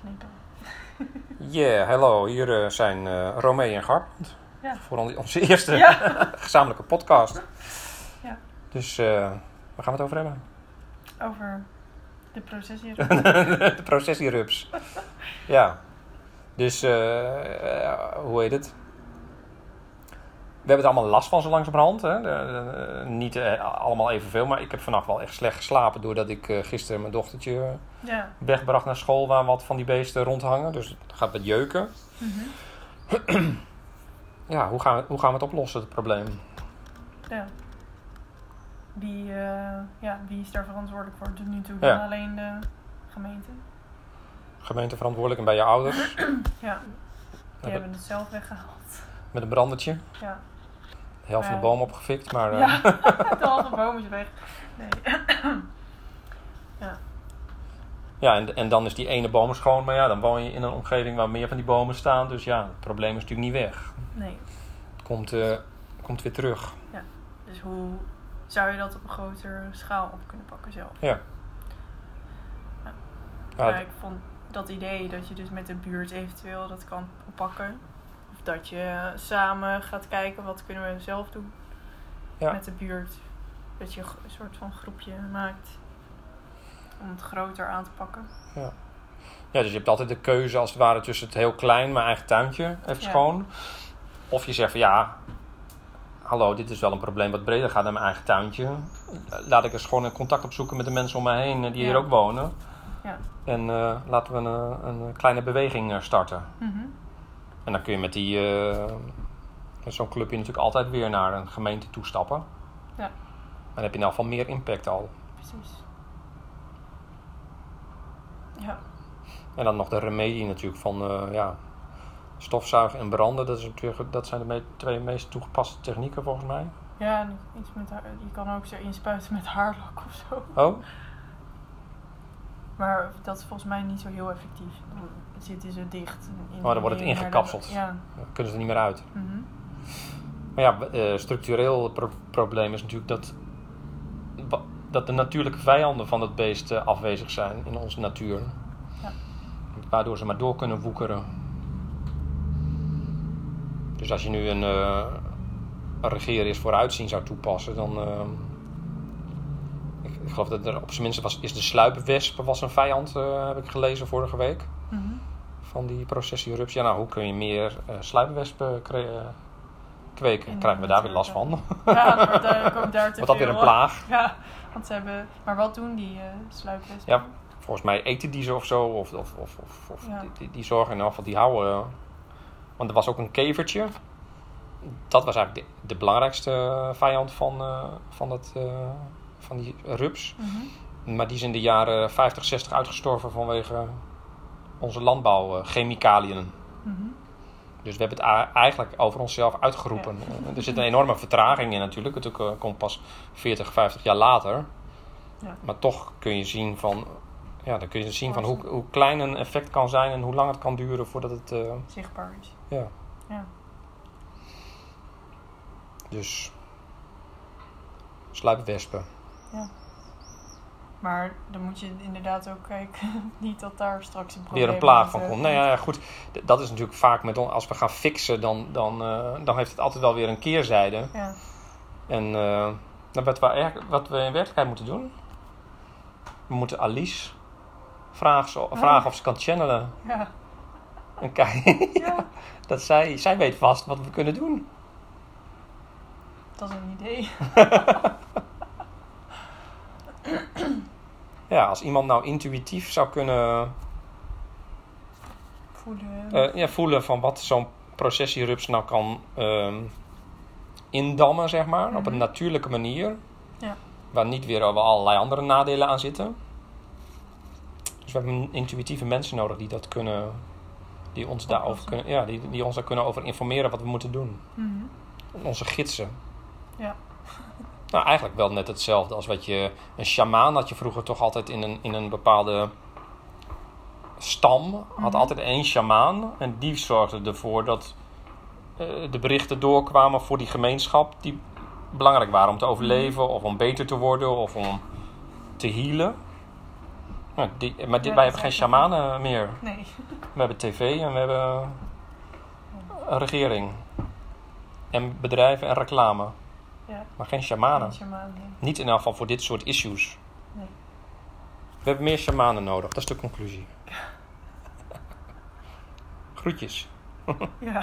Yeah, hallo. Hier eh, zijn eh Romee en Garbrand. Ja. Voor on- onze eerste Ja. gezamenlijke podcast. Ja. Dus eh, waar gaan we het over hebben? Over de processie. de processierups. ja. Dus, hoe heet het? We hebben er allemaal last van zo langzamerhand. Hè? De- de- niet eh, allemaal evenveel, maar ik heb vannacht wel echt slecht geslapen... doordat ik eh, gisteren mijn dochtertje Ja. wegbracht naar school... waar wat van die beesten rondhangen. Dus het gaat met jeuken. Mhm. Ja, hoe gaan, we, hoe gaan we het oplossen, het probleem? ja. Wie, eh, ja, wie is daar verantwoordelijk voor? Tot nu toe Ja. dan alleen de gemeente. Gemeenteverantwoordelijk en bij je ouders. Ja, die Hebben- het zelf weggehaald. Met een brandertje. Ja, helft van de Ja. boom opgefikt, maar... ja. de halve boom is weg. Nee. Ja, en, en dan is die ene boom schoon, maar ja, dan woon je in een omgeving waar meer van die bomen staan. Dus ja, het probleem is natuurlijk niet weg. nee. Het komt, eh, komt weer terug. Dus hoe zou je dat op een grotere schaal op kunnen pakken zelf? Ja. Ja. Ja, ik vond dat idee dat je dus met de buurt eventueel dat kan oppakken. Dat je samen gaat kijken wat kunnen we zelf doen Ja. met de buurt. Dat je een soort van groepje maakt om het groter aan te pakken. ja, dus je hebt altijd de keuze als het ware tussen het heel klein, mijn eigen tuintje, even Ja. schoon. Of je zegt van ja, hallo, dit is wel een probleem wat breder gaat dan mijn eigen tuintje. Laat ik eens gewoon een contact opzoeken met de mensen om mij heen eh, die Ja. hier ook wonen. Ja. En eh, laten we een, een kleine beweging eh, starten. Mhm. En dan kun je met die eh, met zo'n clubje natuurlijk altijd weer naar een gemeente toestappen. Ja. Dan heb je elk geval meer impact al. Precies. Ja, En dan nog de remedie natuurlijk van eh, ja, stofzuigen en branden. Dat, is natuurlijk, dat zijn de me- twee meest toegepaste technieken volgens mij. ja en iets met haar, je kan ook zo inspuiten met haarlak of zo. Oh, Maar dat is volgens mij niet zo heel effectief. Dan zitten ze dicht. In Oh, dan wordt het ingekapseld. Ja. dan kunnen ze er niet meer uit. Mhm. Maar ja, eh, structureel pro- probleem is natuurlijk dat, dat de natuurlijke vijanden van het beest eh, afwezig zijn in onze natuur. Ja. Waardoor ze maar door kunnen woekeren. Dus als je nu een, een regeer is vooruitzien zou toepassen, dan. Ik, geloof dat er op zijn minst was, is de sluipwesp was een vijand, eh, heb ik gelezen vorige week. Mhm. Van die processierups. Ja, nou, hoe kun je meer eh sluipwespen kweken? Krijgen we daar weer last van? Ja, wordt, eh, komt daar te Wordt dat weer een plaag? Ja, want ze hebben... Maar wat doen die sluipwespen? Ja, volgens mij eten die ze of zo. Of, of, of, of, of Ja. die, die, die zorgen in ieder geval, die houden. Want er was ook een kevertje. Dat was eigenlijk de, de belangrijkste vijand van, eh, van, dat, eh, van die rups. Mhm. Maar die is in de jaren 50, 60 uitgestorven vanwege onze landbouwchemicaliën. Mhm. Dus we hebben het eigenlijk over onszelf uitgeroepen. Eh, Er zit een enorme vertraging in natuurlijk. Het eh, komt pas 40, 50 jaar later. Ja. Maar toch kun je zien van... Ja, dan kun je zien van hoe, hoe klein een effect kan zijn en hoe lang het kan duren voordat het... eh, Zichtbaar is. ja, Ja. dus... Sluipwespen. Maar dan moet je inderdaad ook kijken, niet dat daar straks een probleem Weer een plaag van eh, komt. Nou ja, goed. Dat is natuurlijk vaak met... on- Als we gaan fixen, dan, dan, eh, dan heeft het altijd wel weer een keerzijde. Ja, En nou, wat, we, wat we in werkelijkheid moeten doen, we moeten Alice vragen, vragen of ze kan channelen. ja, En kijken ja. dat zij, zij weet vast wat we kunnen doen. Dat is een idee. Ja, als iemand nou intuïtief zou kunnen Voelen. eh, ja, voelen van wat zo'n processierups nou kan ehm, indammen, zeg maar, op een Mhm. natuurlijke manier. Ja. Waar niet weer over allerlei andere nadelen aan zitten. Dus we hebben intuïtieve mensen nodig die dat kunnen, die ons daarover kunnen, ja, die, die ons daar kunnen over informeren wat we moeten doen. Mhm. Onze gidsen. Ja. Nou, eigenlijk wel net hetzelfde als wat je. Een sjamaan had je vroeger toch altijd in een, in een bepaalde stam. Had Mhm. altijd één sjamaan. En die zorgde ervoor dat eh, de berichten doorkwamen voor die gemeenschap. Die belangrijk waren om te overleven, of om beter te worden, of om te healen. Nou, die, maar dit, wij hebben geen shamanen meer. Nee. We hebben tv en we hebben een regering. En bedrijven en reclame. Ja. Maar geen shamanen. Geen shaman, nee. Niet in elk geval voor dit soort issues. Nee. We hebben meer shamanen nodig, dat is de conclusie. Groetjes. Ja.